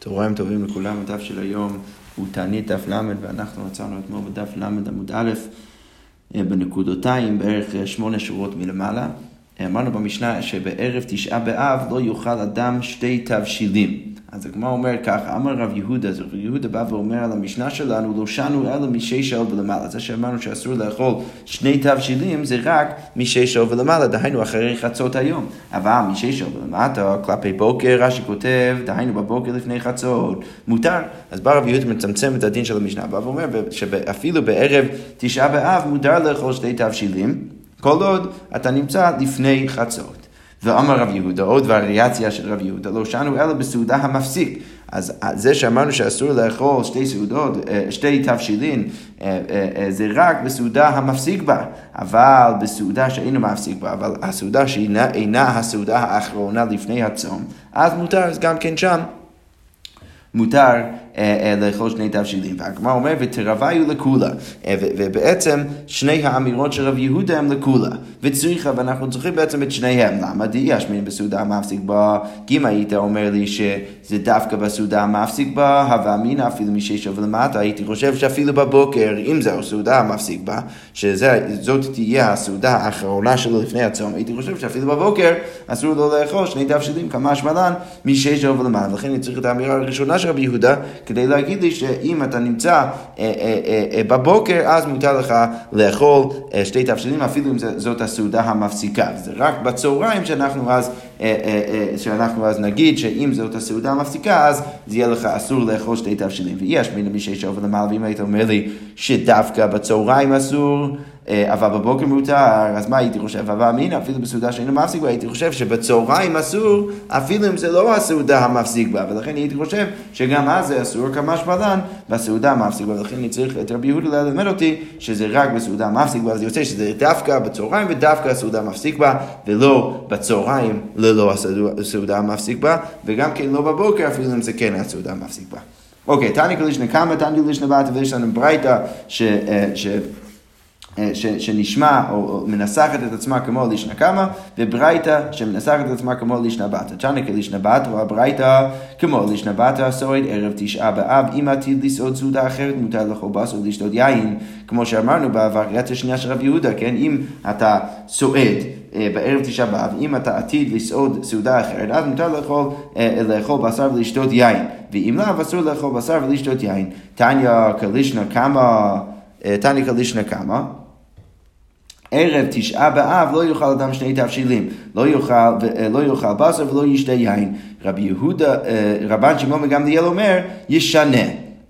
צהריים טובים לכולם, הדף של היום הוא תענית דף ל' ואנחנו מצאנו אתמול בדף ל' עמוד א' אה, בנקודותיים, בערך אה, שמונה שורות מלמעלה. אה, אמרנו במשנה שבערב תשעה באב לא יאכל אדם שתי תבשילים. אז הגמרא אומר ככה, אמר רב יהודה, אז רב יהודה בא ואומר על המשנה שלנו, לא שנו אלא משש שעות ולמעלה. זה שאמרנו שאסור לאכול שני תבשילים, זה רק משש שעות ולמעלה, דהיינו אחרי חצות היום. אבל משש שעות ולמטה, כלפי בוקר, רש"י כותב, דהיינו בבוקר לפני חצות, מותר. אז בא רב יהודה מצמצם את הדין של המשנה, בא ואומר שאפילו בערב תשעה באב מותר לאכול שני תבשילים, כל עוד אתה נמצא לפני חצות. ואמר רב יהודה, עוד וריאציה של רב יהודה, לא שנו אלא בסעודה המפסיק. אז זה שאמרנו שאסור לאכול שתי סעודות, אה, שתי תבשילין, אה, אה, זה רק בסעודה המפסיק בה, אבל בסעודה שאינו מפסיק בה, אבל הסעודה שאינה הסעודה האחרונה לפני הצום, אז מותר, אז גם כן שם. מותר לאכול שני תבשילים. והגמרא אומר, ותרוויו לקולה. אה, ובעצם שני האמירות של רב יהודה הם לקולה. וצריכה, ואנחנו צריכים בעצם את שניהם. למה? די ישמין בסעודה המפסיק בה. כי אם היית אומר לי שזה דווקא בסעודה המפסיק בה, הווה אמינא אפילו משש ולמטה, הייתי חושב שאפילו בבוקר, אם זהו סעודה המפסיק בה, שזאת תהיה הסעודה האחרונה שלו לפני הצום, הייתי חושב שאפילו בבוקר אסור לו לאכול שני תבשילים כמה שמלן משש ולמטה. לכן אני צריך את האמירה הראשונה של רבי יהודה, כדי להגיד לי שאם אתה נמצא אה, אה, אה, בבוקר, אז מותר לך לאכול שתי תבשילים, אפילו אם זאת הסעודה המפסיקה. זה רק בצהריים שאנחנו אז, שאנחנו אז נגיד שאם זאת הסעודה המפסיקה, אז זה יהיה לך אסור לאכול שתי תבשילים. ויש מי שיש עובר למעלה, ואם היית אומר לי שדווקא בצהריים אסור, אבל בבוקר מותר, אז מה הייתי חושב? אבל אמינא, אפילו בסעודה שאינו מפסיק בה, הייתי חושב שבצהריים אסור, אפילו אם זה לא הסעודה המפסיק בה, ולכן הייתי חושב שגם אז זה אסור כמה שמלן בסעודה המפסיק בה, ולכן אני צריך את רבי יהודה ללמד אותי שזה רק בסעודה המפסיק בה, אז יוצא שזה דווקא בצהריים ודווקא הסעודה המפסיק בה, ולא בצהריים ללא הסעודה המפסיק בה, וגם כן לא בבוקר, אפילו אם זה כן הסעודה המפסיק בה. אוקיי, תני קלישנה כמה, תני קלישנה בת, ויש לנו ברייתא ש... ש אה, ש, שנשמע או, או מנסחת את עצמה כמו לישנה קמא, וברייתא שמנסחת את עצמה כמו לישנה בתא. תנא כלישנה בתא, הברייתא כמו לישנה בתא, סועד ערב תשעה באב, אם עתיד לסעוד סעודה אחרת, מותר בשר ולשתות יין, כמו שאמרנו בווריאציה השנייה של רב יהודה, כן? אם אתה סועד אה, בערב תשעה באב, אם אתה עתיד לסעוד סעודה אחרת, אז מותר לאכול, אה, לאכול בשר ולשתות יין. ואם לאו, אסור לאכול בשר ולשתות יין. תניא כלישנה קמא, תניא כלישנה קמא. ערב תשעה באב לא יאכל אדם שני תבשילים, לא יאכל, אה, לא יאכל בשר ולא ישתה יין. רבי יהודה, אה, רבן שמעון מגמליאל אומר, ישנה.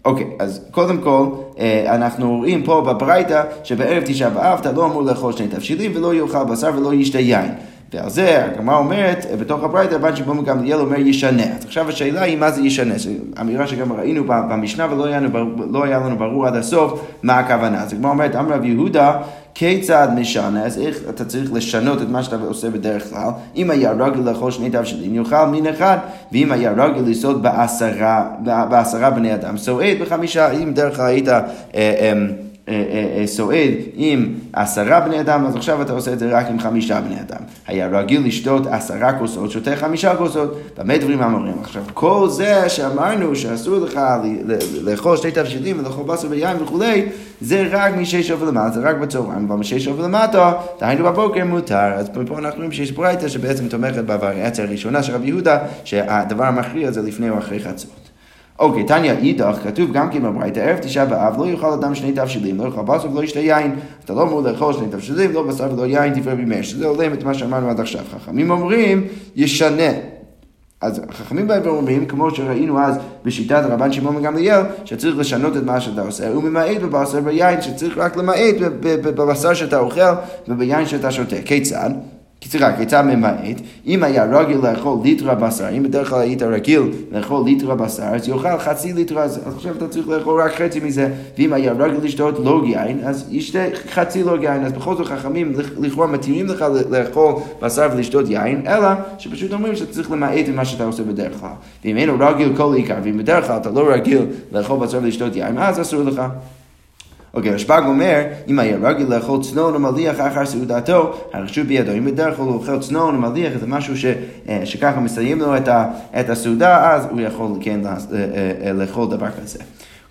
אוקיי, okay, אז קודם כל, אה, אנחנו רואים פה בברייתא שבערב תשעה באב אתה לא אמור לאכול שני תבשילים ולא יאכל בשר ולא ישתה יין. ועל זה הגמרא אומרת, בתוך הברייתא, רבן שמעון גמליאל אומר ישנה. אז עכשיו השאלה היא מה זה ישנה, זו אמירה שגם ראינו במשנה ולא היה, לנו, לא היה לנו ברור עד הסוף מה הכוונה. אז הגמרא אומרת, אמר רב יהודה, כיצד משנה, אז איך אתה צריך לשנות את מה שאתה עושה בדרך כלל? אם היה רגל לאכול שני תבשילים, יאכל מין אחד, ואם היה רגל לסעוד בעשרה, בעשרה בני אדם, סועד בחמישה, אם דרך כלל היית... אה, אה, אה, אה, אה, סועד עם עשרה בני אדם, אז עכשיו אתה עושה את זה רק עם חמישה בני אדם. היה רגיל לשתות עשרה כוסות, שותה חמישה כוסות, במה דברים אמורים? עכשיו, כל זה שאמרנו שאסור לך לאכול שתי תבשילים ולאכול בשר ויין וכולי, זה רק משש שעות ולמטה, זה רק בצהריים, אבל משש שעות ולמטה, דהיינו בבוקר מותר. אז פה אנחנו רואים שיש ברייתא שבעצם תומכת בווריאציה הראשונה של רבי יהודה, שהדבר המכריע זה לפני או אחרי חצות. אוקיי, תניא אידך, כתוב גם כן בברייתא, ערב תשעה באב לא יאכל אדם שני תבשילים, לא יאכל בשר ולא ישתה יין. אתה לא אמור לאכול שני תבשילים, לא בשר ולא יין, תפאר בימי, שזה הולם את מה שאמרנו עד עכשיו. חכמים אומרים, ישנה. אז חכמים בהם אומרים, כמו שראינו אז בשיטת רבן שמעון וגמליאל, שצריך לשנות את מה שאתה עושה, הוא ממעט בבשר ויין, שצריך רק למעט בבשר שאתה אוכל וביין שאתה שותה. כיצד? סליחה, כיצד ממעט? אם היה רגיל לאכול ליטרה בשר, אם בדרך כלל היית רגיל לאכול ליטרה בשר, אז יאכל חצי ליטרה, אז עכשיו אתה צריך לאכול רק חצי מזה, ואם היה רגיל לשתות לוג יין, אז ישתה חצי לוג יין, אז בכל זאת חכמים לכאורה מתירים לך לאכול בשר ולשתות יין, אלא שפשוט אומרים שאתה צריך למעט את מה שאתה עושה בדרך כלל. ואם אינו רגיל כל עיקר, ואם בדרך כלל אתה לא רגיל לאכול בשר ולשתות יין, אז אסור לך. אוקיי, רשב"ג אומר, אם היה רגיל לאכול צנון או מליח אחר סעודתו, הרשות בידו. אם בדרך כלל הוא אוכל צנון או מליח, זה משהו ש, אה, שככה מסיים לו את, ה, את הסעודה, אז הוא יכול כן אה, אה, לאכול דבר כזה.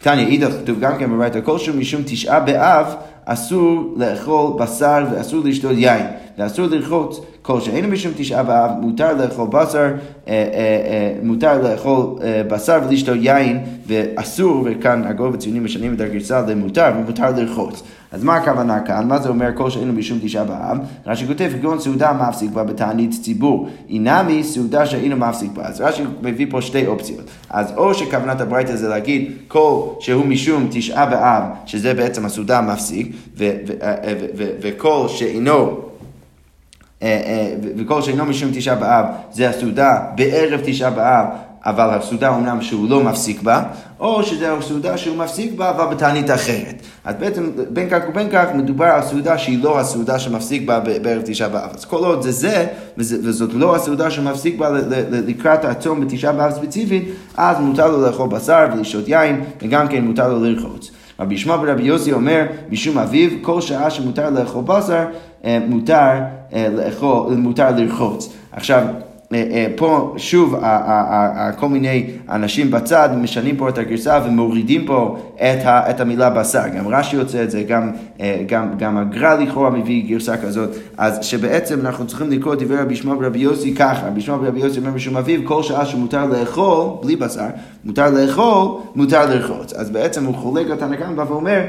תניא, אידך כתוב גם כן בברייתא כלשהו משום תשעה באב אסור לאכול בשר ואסור לשתות יין, ואסור לרחוץ כל שאינו משום תשעה באב, מותר לאכול בשר, אה, אה, אה, מותר לאכול בשר ולשתות יין, ואסור, וכאן הגובה ציונים משנים את הגרסה למותר, ומותר לרחוץ. אז מה הכוונה כאן? מה זה אומר כל שאינו משום תשעה באב? רש"י כותב, כגון סעודה מפסיק בה בתענית ציבור. אינמי סעודה שאינו מפסיק בה. אז רש"י מביא פה שתי אופציות. אז או שכוונת הברייתא זה להגיד כל שהוא משום תשעה באב, שזה בעצם הסעודה המפסיק, וכל שאינו אה, אה, וכל שאינו משום תשעה באב זה הסעודה בערב תשעה באב אבל הסעודה אמנם שהוא לא מפסיק בה, או שזה הסעודה שהוא מפסיק בה, אבל בתענית אחרת. אז בעצם בין כך ובין כך מדובר על סעודה שהיא לא הסעודה שמפסיק בה בערב תשעה באב. אז כל עוד זה זה, וזאת לא הסעודה שמפסיק בה לקראת הצום בתשעה באב ספציפית, אז מותר לו לאכול בשר ולשתות יין, וגם כן מותר לו לרחוץ. רבי ישמע ורבי יוסי אומר, משום אביו, כל שעה שמותר לאכול בשר, אה, מותר אה, לאכול, מותר לרחוץ. עכשיו, פה שוב כל מיני אנשים בצד משנים פה את הגרסה ומורידים פה את, ה, את המילה בשר. גם רש"י יוצא את זה, גם, אה, גם, גם הגר"א לכאורה מביא גרסה כזאת. אז שבעצם אנחנו צריכים לקרוא את דברי רבי שמעון ורבי יוסי ככה. רבי שמעון ורבי יוסי אומר בשום אביב, כל שעה שמותר לאכול, בלי בשר, מותר לאכול, מותר לרחוץ. אז בעצם הוא חולק תנא קמא ואומר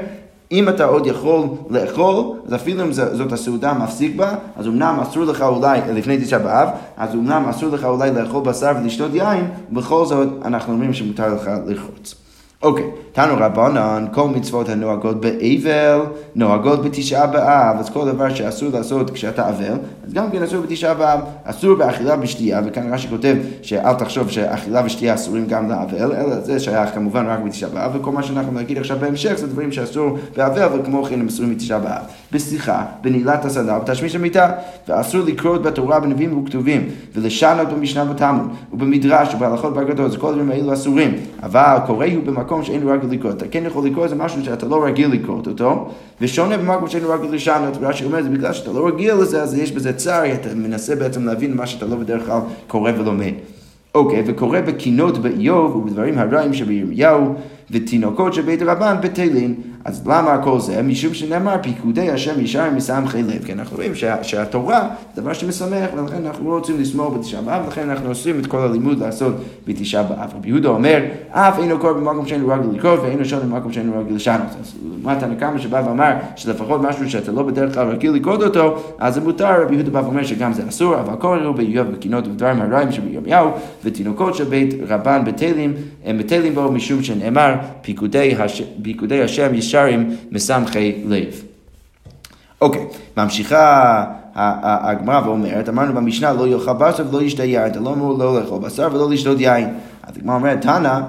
אם אתה עוד יכול לאכול, אז אפילו אם זאת הסעודה מפסיק בה, אז אמנם אסור לך אולי, לפני תשעה באב, אז אמנם אסור לך אולי לאכול בשר ולשתות יין, ובכל זאת אנחנו אומרים שמותר לך לרחוץ. אוקיי, תנו רבנן, כל מצוות הנוהגות באבל, נוהגות בתשעה באב, אז כל דבר שאסור לעשות כשאתה אבל, אז גם כן אסור בתשעה באב, אסור באכילה ושתייה, וכאן רש"י כותב שאל תחשוב שאכילה ושתייה אסורים גם לאבל, אלא זה שייך כמובן רק בתשעה באב, וכל מה שאנחנו נגיד עכשיו בהמשך זה דברים שאסור באבל, וכמו כן הם אסורים בתשעה באב. בשיחה, בנעילת הסנדל, בתשמיש המיטה, ואסור לקרות בתורה, בנביאים וכתובים, ולשנות במשנה בתלמוד, ובמדרש, ובהלכות באגדות, אז כל הדברים האלו אסורים, אבל קורא הוא במקום שאין לו רגיל לקרוא. אתה כן יכול לקרוא איזה משהו שאתה לא רגיל לקרוא אותו, ושונה במקום שאין לו רגיל לשנות, ורש"י אומר, זה בגלל שאתה לא רגיל לזה, אז יש בזה צער, אתה מנסה בעצם להבין מה שאתה לא בדרך כלל קורא ולומד. אוקיי, וקורא בקינות באיוב ובדברים הרעים שבירמיהו, ותינוקות של בית רבן בטלין. אז למה כל זה? משום שנאמר פיקודי השם ישר מסמכי לב. כי אנחנו רואים שה, שהתורה זה דבר שמשמח, ולכן אנחנו לא רוצים לשמור בתשעה באב, ולכן אנחנו עושים את כל הלימוד לעשות בתשעה באב. רבי יהודה אומר, אף אינו קורא במקום שאין לו רגל לקרוא, ואינו שונה במקום שאין לו רגל לשנות. אז לעומת הנקמה שבא ואמר שלפחות משהו שאתה לא בדרך כלל רגיל לקרוא אותו, אז זה מותר, רבי יהודה בא ואומר שגם זה אסור, אבל כל אלו באיוב וקינות ודברים הרעים שבירמיהו, ותינוקות של בית רבן בתלים, הם בתלים בו משום שנאמר פיקודי, הש... פיקודי השם ישרים מסמכי לב. אוקיי, ממשיכה הגמרא ואומרת, אמרנו במשנה לא יאכל בשר ולא ישתה יין, אתה לא אמור לא לאכול בשר ולא לשתות יין. אז הגמרא אומרת, תנא,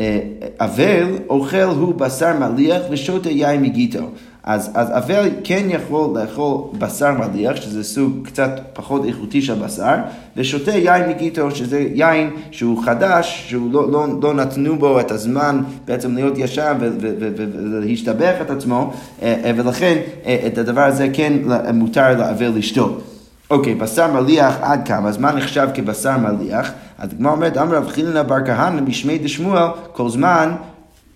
אה, אבל אוכל הוא בשר מליח ושותה יין מגיטו. אז, אז אבל כן יכול לאכול בשר מליח, שזה סוג קצת פחות איכותי של בשר, ושותה יין מגיטו, שזה יין שהוא חדש, שהוא לא, לא, לא נתנו בו את הזמן בעצם להיות ישר ולהשתבח את עצמו, אה, אה, ולכן אה, את הדבר הזה כן מותר לאבל לשתות. אוקיי, בשר מליח עד כמה? אז מה נחשב כבשר מליח? אז הגמרא אומרת, אמר רב חילנה בר כהנא משמי דשמואל, כל זמן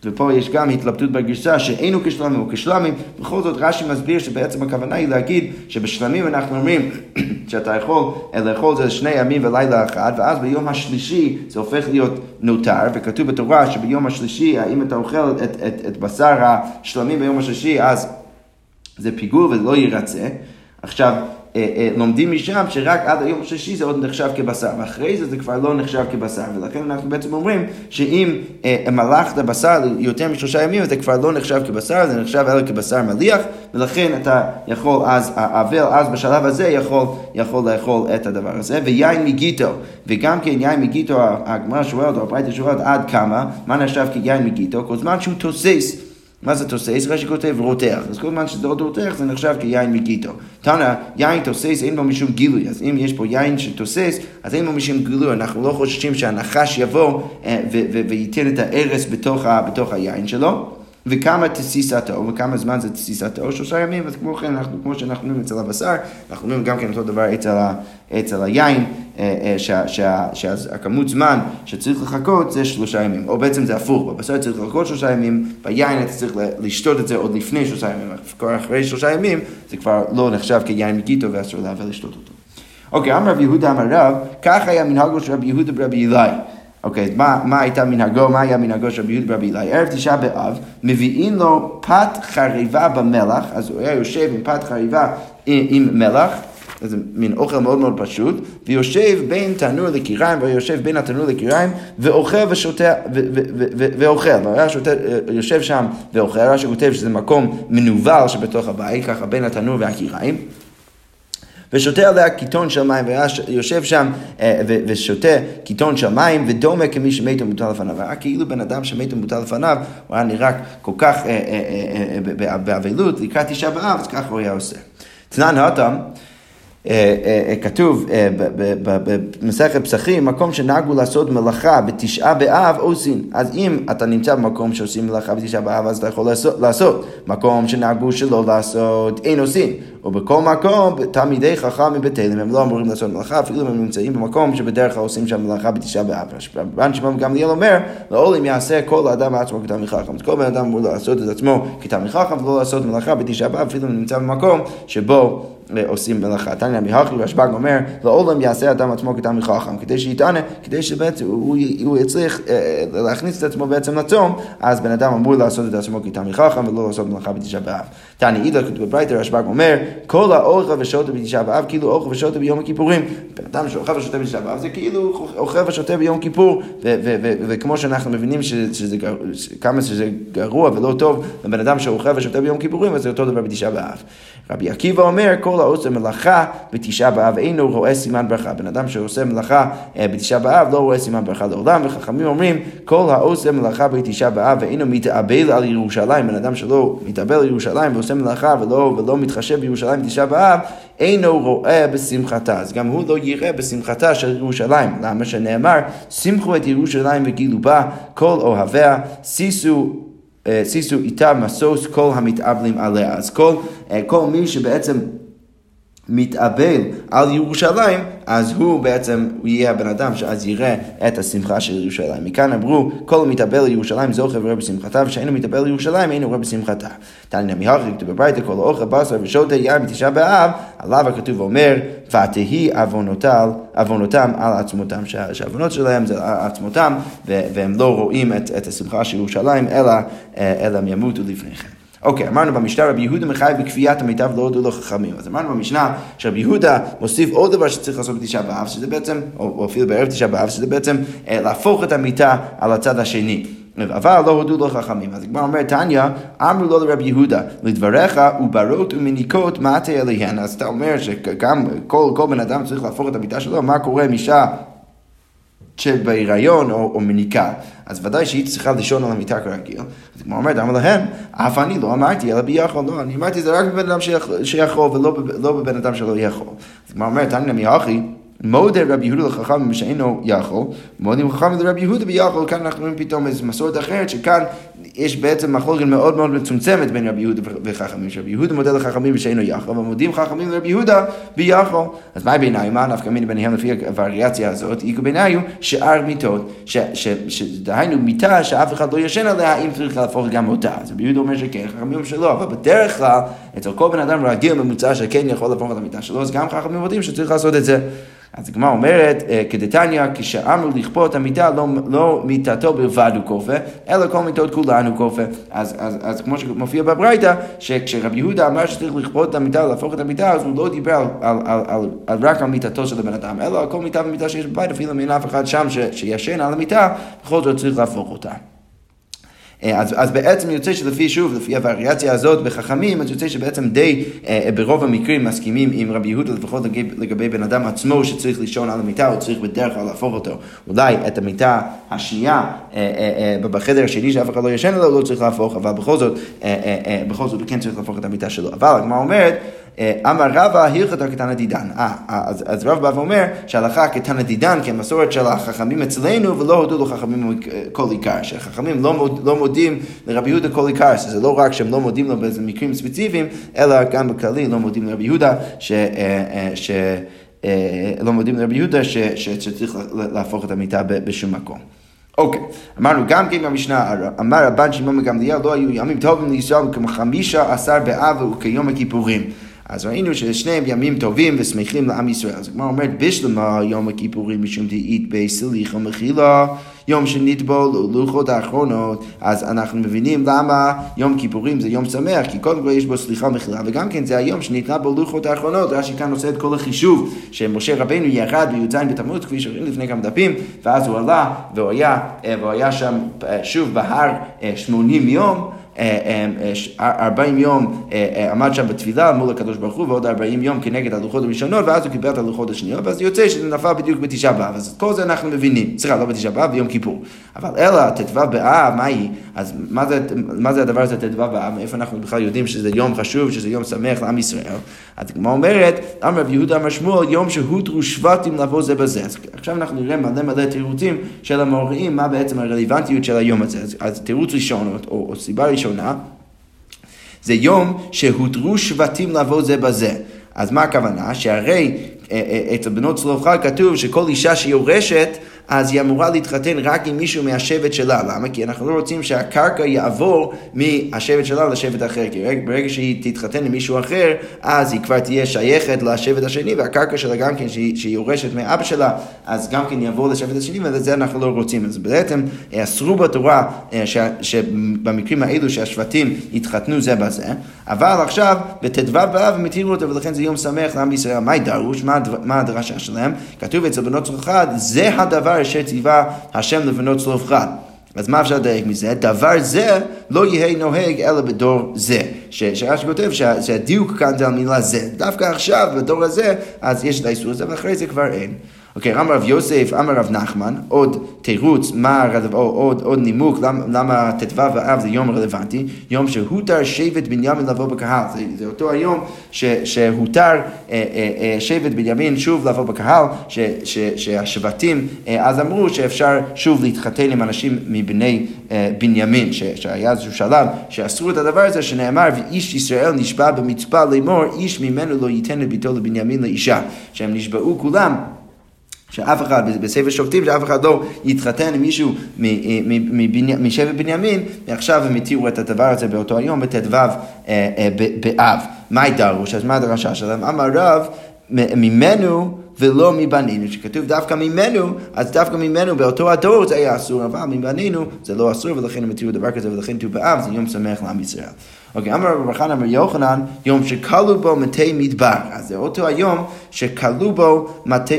ופה יש גם התלבטות בגרסה שאינו כשלמים או כשלמים, בכל זאת רש"י מסביר שבעצם הכוונה היא להגיד שבשלמים אנחנו אומרים שאתה יכול לאכול זה שני ימים ולילה אחד, ואז ביום השלישי זה הופך להיות נותר, וכתוב בתורה שביום השלישי, האם אתה אוכל את, את, את, בשר השלמים ביום השלישי, אז זה פיגור ולא ירצה. עכשיו, לומדים משם שרק עד היום השישי זה עוד נחשב כבשר, ואחרי זה זה כבר לא נחשב כבשר, ולכן אנחנו בעצם אומרים שאם אה, מלאכת בשר יותר משלושה ימים, זה כבר לא נחשב כבשר, זה נחשב אלא כבשר מליח, ולכן אתה יכול אז, האבל אז בשלב הזה יכול, יכול לאכול את הדבר הזה, ויין מגיטו, וגם כן יין מגיטו, הגמרא שואלת, או הברייתא שואלת עד כמה, מה נחשב כיין מגיטו? כל זמן שהוא תוסס. מה זה תוסס? רש"י כותב רותח. אז כל זמן שזה עוד רותח זה נחשב כיין מגיטו. תנא, יין תוסס אין בו משום גילוי. אז אם יש פה יין שתוסס, אז אין בו משום גילוי. אנחנו לא חוששים שהנחש יבוא אה, וייתן את ההרס בתוך, בתוך היין שלו. וכמה תסיסתו, וכמה זמן זה תסיסתו, שלושה ימים, אז כמו כן, אנחנו, כמו שאנחנו אומרים אצל הבשר, אנחנו אומרים גם כן אותו דבר אצל, ה, אצל היין, שהכמות זמן שצריך לחכות זה שלושה ימים, או בעצם זה הפוך, בבשר צריך לחכות שלושה ימים, ביין אתה צריך לשתות את זה עוד לפני שלושה ימים, כבר אחרי שלושה ימים זה כבר לא נחשב כיין מגיטו ואסור להביא לשתות אותו. אוקיי, אמר רב יהודה אמר רב, כך היה מנהגו של רבי יהודה ברבי אלי. אוקיי, אז מה, מה הייתה מנהגו, מה היה מנהגו של רבי יהודה ברבי אלי? ערב תשעה באב, מביאים לו פת חריבה במלח, אז הוא היה יושב עם פת חריבה עם, עם מלח, זה מין אוכל מאוד מאוד פשוט, ויושב בין תנור לקיריים, ויושב בין התנור לקיריים, ואוכל ושותה, ואוכל, ויושב שם ואוכל, רש"י כותב שזה מקום מנוול שבתוך הבית, ככה בין התנור והקיריים. ושותה עליה קיטון של מים, ויושב שם אה, ושותה קיטון של מים, ודומה כמי שמת ומוטל לפניו. היה כאילו בן אדם שמת ומוטל לפניו, הוא היה נראה כל כך אה, אה, באבלות, לקראת תשעה באב, אז ככה הוא היה עושה. תנן התם כתוב במסכת פסחים, מקום שנהגו לעשות מלאכה בתשעה באב עושים. אז אם אתה נמצא במקום שעושים מלאכה בתשעה באב, אז אתה יכול לעשות. מקום שנהגו שלא לעשות, אין עושים. ובכל מקום, תלמידי חכם מבית אלים, הם לא אמורים לעשות מלאכה, אפילו אם הם נמצאים במקום שבדרך כלל עושים שם מלאכה בתשעה באב. רבן שמעון גמליאל אומר, לעולם יעשה כל האדם עצמו כתלמיד חכם. אז כל בן אדם אמור לעשות את עצמו כתלמיד חכם, ולא לעשות מלאכה בתשעה באב, אפילו אם נמצא במקום שבו עושים מלאכה. תניא מהכי רשב"ג אומר, לעולם יעשה אדם עצמו כתלמיד חכם, כדי שיטענה, כדי שבעצם הוא, יצליח אה, להכניס את עצמו בעצם לצום, אז בן אדם אמור לעשות את עצמו כתלמיד חכם ולא לעשות מלאכה בתשעה באב. תניא אידך כתוב בברייתא רשב"ג אומר, כל האוכל ושוטה בתשעה באב כאילו אוכל ושוטה ביום הכיפורים. בן אדם שאוכל ושוטה בתשעה באב זה כאילו אוכל ושוטה ביום כיפור, וכמו שאנחנו מבינים כמה שזה גרוע ולא טוב לבן אדם שאוכל ושוטה ביום כיפורים, אז זה אותו דבר בתשעה באב. רבי עקיבא אומר, כל העושה מלאכה בתשעה באב אינו רואה סימן ברכה. בן אדם שעושה מלאכה אה, בתשעה באב לא רואה סימן ברכה לעולם, וחכמים אומרים, כל העושה מלאכה בתשעה באב ואינו מתאבל על ירושלים. בן אדם שלא מתאבל על ירושלים ועושה מלאכה ולא, ולא מתחשב בירושלים בתשעה באב, אינו רואה בשמחתה. אז גם הוא לא יראה בשמחתה של ירושלים. למה שנאמר, שמחו את ירושלים וגילו בה, כל אוהביה, שישו סיסו איתה משוש כל המתאבלים עליה. אז כל, אה, כל מי שבעצם מתאבל על ירושלים, אז הוא בעצם, יהיה הבן אדם שאז יראה את השמחה של ירושלים. מכאן אמרו, כל המתאבל על ירושלים זוכר ורואה בשמחתה, ושאינו מתאבל על ירושלים אינו רואה בשמחתה. מהכי כתוב בברייתא, כל האוכל בשר ושוטה יין בתשעה באב, עליו הכתוב אומר, ותהי עוונותם על עצמותם, שהעוונות שלהם זה על עצמותם, והם לא רואים את, את השמחה של ירושלים, אלא, אה, אלא הם ימותו לפני כן. אוקיי, אמרנו במשנה רבי יהודה מחייב בכפיית המיטב לא הודו לו חכמים. אז אמרנו במשנה שרבי יהודה מוסיף עוד דבר שצריך לעשות בתשעה באב, שזה בעצם, או, אפילו בערב תשעה באב, שזה בעצם אה, להפוך את המיטה על הצד השני. אבל לא הודו לו חכמים. אז הגמרא אומר, תניא, אמרו לו לרבי יהודה, לדבריך וברות ומניקות מטה אליהן. אז אתה אומר שגם כל, כל בן אדם צריך להפוך את המיטה שלו, מה קורה עם אישה שבהיריון או, או מניקה, אז ודאי שהיא צריכה לישון על המיטה כרגיל. אז כמו אומרת, אמר להם, אף אני לא אמרתי, אלא ביכול, לא, אני אמרתי זה רק בבן אדם שיכול ולא לא בבן אדם שלא יכול. אז כמו אומרת, תניא מיחי, מודה רבי יהודה לחכם שאינו יכול, מודים חכם לרבי יהודה ביכול, כאן אנחנו רואים פתאום איזו מסורת אחרת, שכאן יש בעצם מחלוקת מאוד מאוד מצומצמת בין רבי יהודה וחכמים, שרבי יהודה מודה לחכמים שאינו יכול, ומודים חכמים לרבי יהודה ביכול. אז מה בעיניי, מה נפקא מיני ביניהם לפי הווריאציה הזאת? איכו בעיניי הוא שאר מיטות, שדהיינו מיטה שאף אחד לא ישן עליה, אם צריך להפוך גם אותה. אז רבי יהודה אומר שכן, חכמים אומרים שלא, אבל בדרך כלל, אצל כל בן אדם רגיל ממוצע שכן יכול להפוך את המיטה שלו, אז גם חכמים יודעים שצריך לעשות את זה. אז הגמרא אומרת, אה, כדתניא, כשאמרו לכפות המיטה, לא, לא מיטתו בלבד הוא כופה, אלא כל מיטות כולן הוא כופה. אז, אז, אז כמו שמופיע בברייתא, שכשרבי יהודה אמר שצריך לכפות את המיטה, להפוך את המיטה, אז הוא לא דיבר על, על, על, על, על רק על מיטתו של הבן אדם, אלא על כל מיטה ומיטה שיש בבית, אפילו אם אין אף אחד שם שישן על המיטה, בכל זאת צריך להפוך אותה. אה, אז, אז בעצם יוצא שלפי, שוב, לפי הווריאציה הזאת בחכמים, אז יוצא שבעצם די אה, ברוב המקרים מסכימים עם רבי יהודה, לפחות לגבי, לגבי בן אדם עצמו שצריך לישון על המיטה, הוא צריך בדרך כלל להפוך אותו. אולי את המיטה השנייה אה, אה, אה, בחדר השני שאף אחד לא ישן עליו, לא צריך להפוך, אבל בכל זאת, אה, אה, אה, בכל זאת הוא כן צריך להפוך את המיטה שלו. אבל הגמרא אומרת, אמר רבא הלכת כתנא דידן. אז, אז רב בא ואומר שההלכה כתנא דידן כמסורת של החכמים אצלנו ולא הודו לחכמים כל עיקר. שהחכמים לא, לא מודים לרבי יהודה כל עיקר, שזה לא רק שהם לא מודים לו באיזה מקרים ספציפיים, אלא גם בכללי לא מודים לרבי יהודה, ש... ש לא מודים לרבי יהודה שצריך להפוך את המיטה בשום מקום. אוקיי, אמרנו גם כן במשנה, אמר רבן שמעון מגמליאל, לא היו ימים טובים לישראל כמו חמישה עשר באב וכיום הכיפורים. אז ראינו ששניהם ימים טובים ושמחים לעם ישראל. אז הגמרא אומרת, בשלמה יום הכיפורים משום דאית בסליחה ומחילה, יום שנטבול לוחות האחרונות, אז אנחנו מבינים למה יום כיפורים זה יום שמח, כי קודם כל יש בו סליחה ומחילה, וגם כן זה היום שניתנה בו לוחות האחרונות, רש"י כאן עושה את כל החישוב, שמשה רבנו ירד בי"ז בתמוז, כפי שראינו לפני כמה דפים, ואז הוא עלה, והוא היה, והוא היה שם שוב בהר 80 יום. 40 יום עמד שם בתפילה מול הקדוש ברוך הוא ועוד 40 יום כנגד הלוחות הראשונות ואז הוא קיבל את הלוחות השניות ואז יוצא שזה נפל בדיוק בתשעה באב אז כל זה אנחנו מבינים, סליחה לא בתשעה באב ביום כיפור אבל אלא ט"ו באב מה היא? אז מה זה, מה זה הדבר הזה ט"ו באב? מאיפה אנחנו בכלל יודעים שזה יום חשוב, שזה יום שמח לעם ישראל? אז כמו אומרת, אמר רב יהודה אמר שמואל יום שהותרו שבטים לבוא זה בזה אז עכשיו אנחנו נראה מלא מלא תירוצים של המוראים מה בעצם הרלוונטיות של היום הזה אז, אז תירוץ ראשון או, או סיבה ראשונה זה יום שהותרו שבטים לבוא זה בזה. אז מה הכוונה? שהרי אה, אה, אצל בנות צלופחד כתוב שכל אישה שיורשת אז היא אמורה להתחתן רק עם מישהו מהשבט שלה. למה? כי אנחנו לא רוצים שהקרקע יעבור מהשבט שלה לשבט אחר. כי ברגע שהיא תתחתן עם מישהו אחר, אז היא כבר תהיה שייכת לשבט השני, והקרקע שלה גם כן, שהיא יורשת מאבא שלה, אז גם כן יעבור לשבט השני, ואת זה אנחנו לא רוצים. אז בעצם אסרו בתורה אה, שבמקרים האלו שהשבטים יתחתנו זה בזה, אבל עכשיו בט"ו באב הם התירו אותו, ולכן זה יום שמח לעם ישראל. מה דרוש? מה הדרשה שלהם? כתוב אצל בנות צלוחת, זה הדבר אשר ציווה השם לבנות צלופחד. אז מה אפשר לדייק מזה? דבר זה לא יהיה נוהג אלא בדור זה. שרש"י כותב שהדיוק כאן זה על מילה זה. דווקא עכשיו, בדור הזה, אז יש את האיסור הזה, ואחרי זה כבר אין. אוקיי, אמר רב יוסף, אמר רב נחמן, עוד תירוץ, מה, עוד, עוד נימוק, למה ט"ו באב זה יום רלוונטי, יום שהותר שבט בנימין לבוא בקהל, זה, זה אותו היום ש, שהותר אה, אה, אה, שבט בנימין שוב לבוא בקהל, ש, ש, שהשבטים אה, אז אמרו שאפשר שוב להתחתן עם אנשים מבני אה, בנימין, ש, שהיה איזשהו שלב שאסרו את הדבר הזה, שנאמר, ואיש ישראל נשבע במצפה לאמור, איש ממנו לא ייתן את ביתו לבנימין לאישה, שהם נשבעו כולם. שאף אחד, בספר שופטים, שאף אחד לא יתחתן עם מישהו משבט בנימין, ועכשיו הם התירו את הדבר הזה באותו היום, בט"ו אה, אה, באב. מה דרוש? אז מה הדרשה שלהם? אמר רב, ממנו ולא מבנינו, שכתוב דווקא ממנו, אז דווקא ממנו באותו הדור זה היה אסור, אבל מבנינו זה לא אסור, ולכן הם התירו דבר כזה, ולכן ט"ו באב זה יום שמח לעם ישראל. אוקיי, אמר רבי חנן אמר יוחנן, יום שכלו בו מתי מדבר. אז זה אותו היום שכלו בו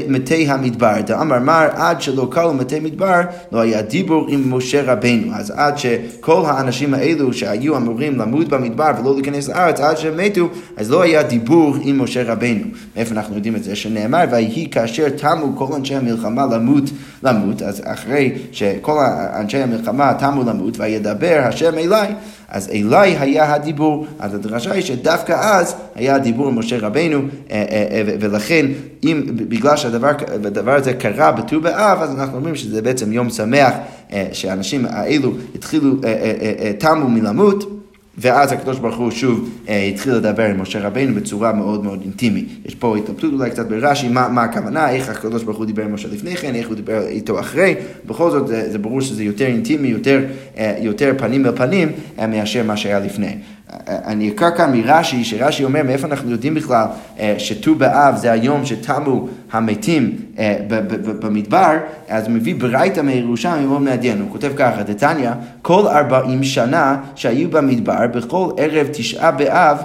מתי, המדבר. אמר מר, עד שלא כלו מתי מדבר, לא היה דיבור עם משה רבנו. אז עד שכל האנשים האלו שהיו אמורים למות במדבר ולא להיכנס לארץ, עד שהם מתו, אז לא היה דיבור עם משה רבנו. מאיפה אנחנו יודעים את זה? שנאמר, ויהי כאשר תמו כל אנשי המלחמה למות, למות, אז אחרי שכל אנשי המלחמה תמו למות, וידבר השם אליי, אז אליי היה הדיבור. אז הדרשה היא שדווקא אז היה הדיבור עם משה רבנו, אה, אה, אה, ולכן אם בגלל שהדבר הזה קרה בט"ו באב, אז אנחנו אומרים שזה בעצם יום שמח, שהאנשים האלו התחילו, תמו מלמות. ואז הקדוש ברוך הוא שוב אה, התחיל לדבר עם משה רבינו בצורה מאוד מאוד אינטימית. יש פה התלבטות אולי קצת ברש"י, מה, מה הכוונה, איך הקדוש ברוך הוא דיבר עם משה לפני כן, איך הוא דיבר איתו אחרי, בכל זאת זה, זה ברור שזה יותר אינטימי, יותר, אה, יותר פנים אל פנים אה, מאשר מה שהיה לפני. אני אקרא כאן מרש"י, שרש"י אומר מאיפה אנחנו יודעים בכלל אה, שט"ו באב זה היום שתמו המתים אה, במדבר, אז הוא מביא ברייתא מירושלמי מאוד מעניין, הוא כותב ככה, דתניא, כל ארבעים שנה שהיו במדבר, בכל ערב תשעה באב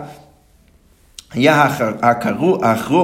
היה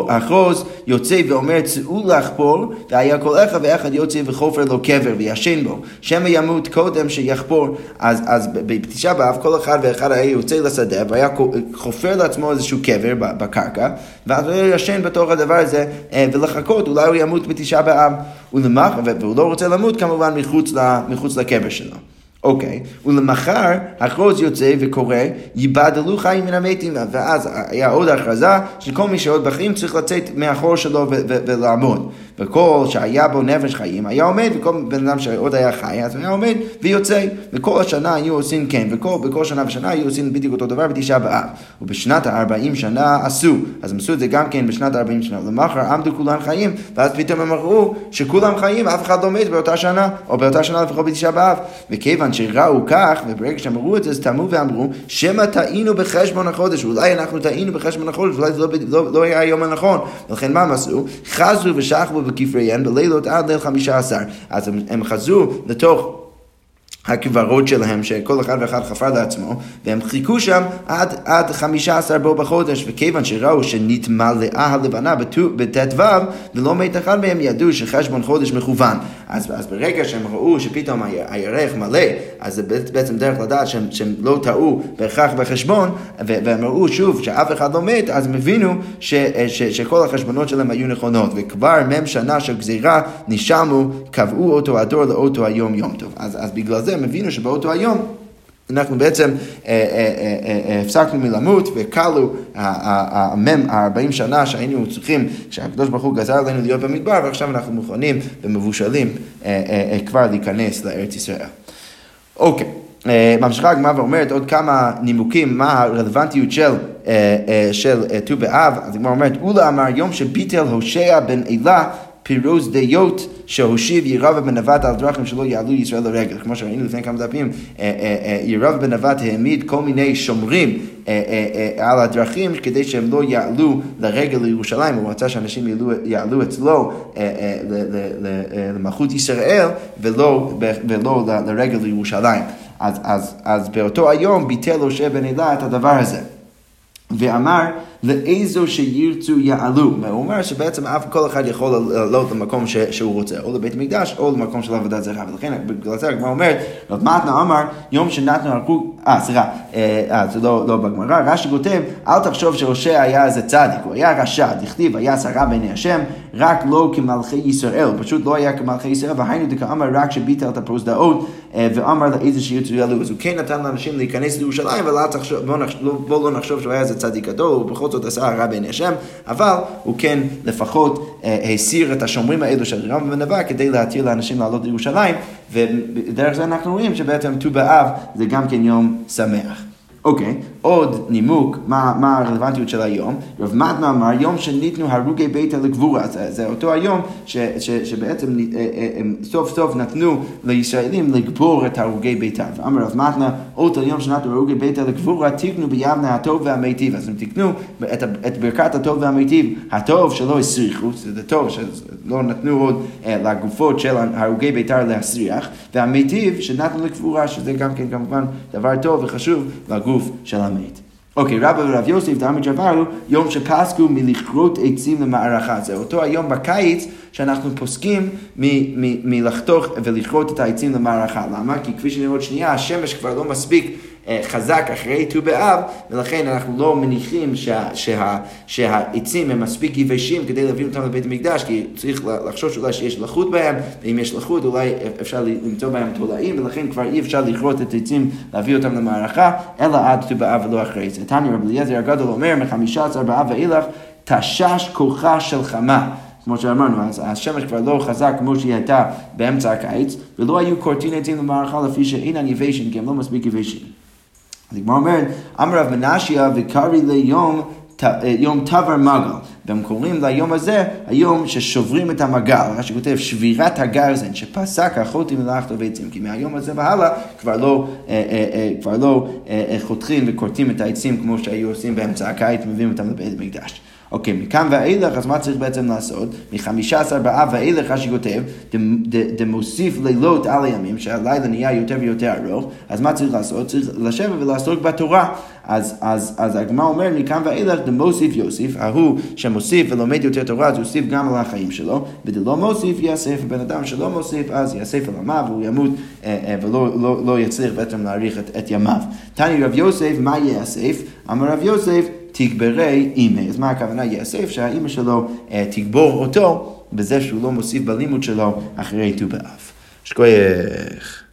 החרוז יוצא ואומר צאו לחפור והיה כל אחד ואחד יוצא וחופר לו קבר וישן בו. שמא ימות קודם שיחפור. אז, אז בתשעה באב כל אחד ואחד היה יוצא לשדה והיה חופר לעצמו איזשהו קבר בקרקע ואז הוא ישן בתוך הדבר הזה אה, ולחכות אולי הוא ימות בתשעה באב. והוא לא רוצה למות כמובן מחוץ, מחוץ לקבר שלו אוקיי, ולמחר החוז יוצא וקורא, ייבדלו חיים מן המתים, ואז היה עוד הכרזה שכל מי שעוד בחיים צריך לצאת מהחור שלו ולעמוד. וכל שהיה בו נפש חיים היה עומד, וכל בן אדם שעוד היה חי, אז היה עומד ויוצא. וכל השנה היו עושים כן, וכל שנה ושנה היו עושים בדיוק אותו דבר בתשעה באב. ובשנת הארבעים שנה עשו, אז הם עשו את זה גם כן בשנת הארבעים שנה. למחר עמדו כולם חיים, ואז פתאום הם אמרו שכולם חיים, אף אחד לא מת באותה שנה, או באותה שנה לפחות בתשעה באב. וכיוון שראו כך, וברגע שהם אמרו את זה, אז תמו ואמרו, שמא טעינו בחשבון החודש, אולי אנחנו טעינו בחשבון החודש, אולי זה לא, לא, לא היה היום הנכון. ולכן מה הם עשו? חזו ושכבו בכפריהן בלילות עד ליל חמישה עשר. אז הם חזרו לתוך... הקברות שלהם, שכל אחד ואחד חפר לעצמו, והם חיכו שם עד, עד חמישה עשר בו בחודש, וכיוון שראו שנתמלאה הלבנה בט"ו, ולא מת אחד מהם ידעו שחשבון חודש מכוון. אז, אז ברגע שהם ראו שפתאום הירך מלא, אז זה בעצם דרך לדעת שהם, שהם לא טעו בהכרח בחשבון, והם ראו שוב שאף אחד לא מת, אז הם הבינו ש, ש, שכל החשבונות שלהם היו נכונות, וכבר מ"ם שנה של גזירה נשמו, קבעו אותו הדור לאותו היום יום טוב. אז, אז בגלל זה הם הבינו שבאותו היום אנחנו בעצם אה, אה, אה, הפסקנו מלמות וכלו המ"ם, ה-40 שנה שהיינו צריכים, שהקדוש ברוך הוא גזר עלינו להיות במדבר, ועכשיו אנחנו מוכנים ומבושלים כבר להיכנס לארץ ישראל. אוקיי. ממשיכה הגמרא ואומרת עוד כמה נימוקים מה הרלוונטיות של של ט"ו באב, אז הגמרא אומרת, אולה אמר יום שביטל הושע בן אלה פירוז דיות שהושיב ירב בן נבט על דרכים שלא יעלו ישראל לרגל. כמו שראינו לפני כמה דפים, אה, אה, אה, ירב בן נבט העמיד כל מיני שומרים על הדרכים כדי שהם לא יעלו לרגל לירושלים, הוא רצה שאנשים יעלו, יעלו אצלו למלכות ישראל ולא, ולא לרגל לירושלים. אז, אז, אז באותו היום ביטל הושע בן אלה את הדבר הזה. ואמר לאיזו שירצו יעלו. הוא אומר שבעצם אף כל אחד יכול לעלות למקום ש, שהוא רוצה, או לבית המקדש או למקום של עבודת זרחה. ולכן בגלל זה הגמרא אומרת, רב מתנה אמר, יום שנתנו הלכו, אה סליחה, אה, זה לא, לא בגמרא, רש"י כותב, אל תחשוב שהושע היה איזה צדיק, הוא היה רשע, דכתיב, היה שרה בעיני השם, רק לא כמלכי ישראל, פשוט לא היה כמלכי ישראל, והיינו דכאמר רק שביטל את הפרוזדאות, אה, ואמר לאיזה שירצו יעלו. אז הוא כן נתן לאנשים להיכנס לירושלים, אבל בואו לא נחשוב שהוא היה איזה צדיק גדול, הוא בכל זאת עשה הרע בעיני השם, אבל הוא כן לפחות אה, הסיר את השומרים האלו של רם ונבע כדי להתיר לאנשים לעלות לירושלים, ודרך זה אנחנו רואים שבעצם ט"ו באב זה גם כן יום שמח. אוקיי. עוד נימוק, מה, מה הרלוונטיות של היום? רב מתנה אמר, יום שניתנו הרוגי ביתה לגבורה, זה, זה אותו היום ש, ש, שבעצם אה, אה, הם סוף סוף נתנו לישראלים לגבור את הרוגי ביתה. ואמר רב מתנה, אותו יום שנתנו הרוגי ביתה לגבורה, תקנו ביבנה הטוב והמיטיב. אז הם תקנו את, את ברכת הטוב והמיטיב, הטוב שלא הסריחו, זה טוב שלא נתנו עוד אה, לגופות של הרוגי ביתר להסריח, והמיטיב שנתנו לגבורה, שזה גם כן כמובן דבר טוב וחשוב לגוף של המת. אוקיי, רבא ורב יוסף דמי ג'ברו, יום שפסקו מלכרות עצים למערכה. זה אותו היום בקיץ שאנחנו פוסקים מלחתוך ולכרות את העצים למערכה. למה? כי כפי שנראה עוד שנייה, השמש כבר לא מספיק חזק אחרי ט"ו באב, ולכן אנחנו לא מניחים שה, שה, שהעצים הם מספיק יבשים כדי להביא אותם לבית המקדש, כי צריך לחשוב שאולי שיש לחות בהם, ואם יש לחות אולי אפשר למצוא בהם תולעים, ולכן כבר אי אפשר לכרות את העצים, להביא אותם למערכה, אלא עד ט"ו באב ולא אחרי זה. תניא רבי אליעזר הגדול אומר, מחמישה עשר באב ואילך, תשש כוחה של חמה. כמו שאמרנו, אז השמש כבר לא חזק כמו שהיא הייתה באמצע הקיץ, ולא היו כורתין עצים למערכה לפי שאינן יבשים, כי הם לא מספיק יבשים. הגמרא אומרת, אמר רב מנשיה וקרעי ליום יום תבר מגל, והם קוראים ליום הזה היום ששוברים את המגל, מה שכותב שבירת הגרזן, שפסק החוטים מלאכתו ועצים, כי מהיום הזה והלאה כבר לא, אה, אה, אה, לא חותכים וכורתים את העצים כמו שהיו עושים באמצע הקיץ, מביאים אותם לבית המקדש. אוקיי, מכאן ואילך, אז מה צריך בעצם לעשות? מחמישה עשר באב ואילך, רש"י כותב, דמוסיף לילות על הימים, שהלילה נהיה יותר ויותר ארוך, אז מה צריך לעשות? צריך לשבת ולעסוק בתורה. אז, אז, אז הגמרא אומר, מכאן ואילך, דמוסיף יוסיף, ההוא שמוסיף ולומד יותר תורה, אז יוסיף גם על החיים שלו, ודלא מוסיף יאסף, בן אדם שלא מוסיף, אז יאסף על עמיו, והוא ימות אה, אה, ולא לא, לא יצליח בעצם להאריך את, את ימיו. תני רב יוסף, מה יאסף? אמר רב יוסף, תגברי אימא. אז מה הכוונה יאסף? שהאימא שלו אה, תגבור אותו בזה שהוא לא מוסיף בלימוד שלו אחרי ט"ו באב. שכוייך.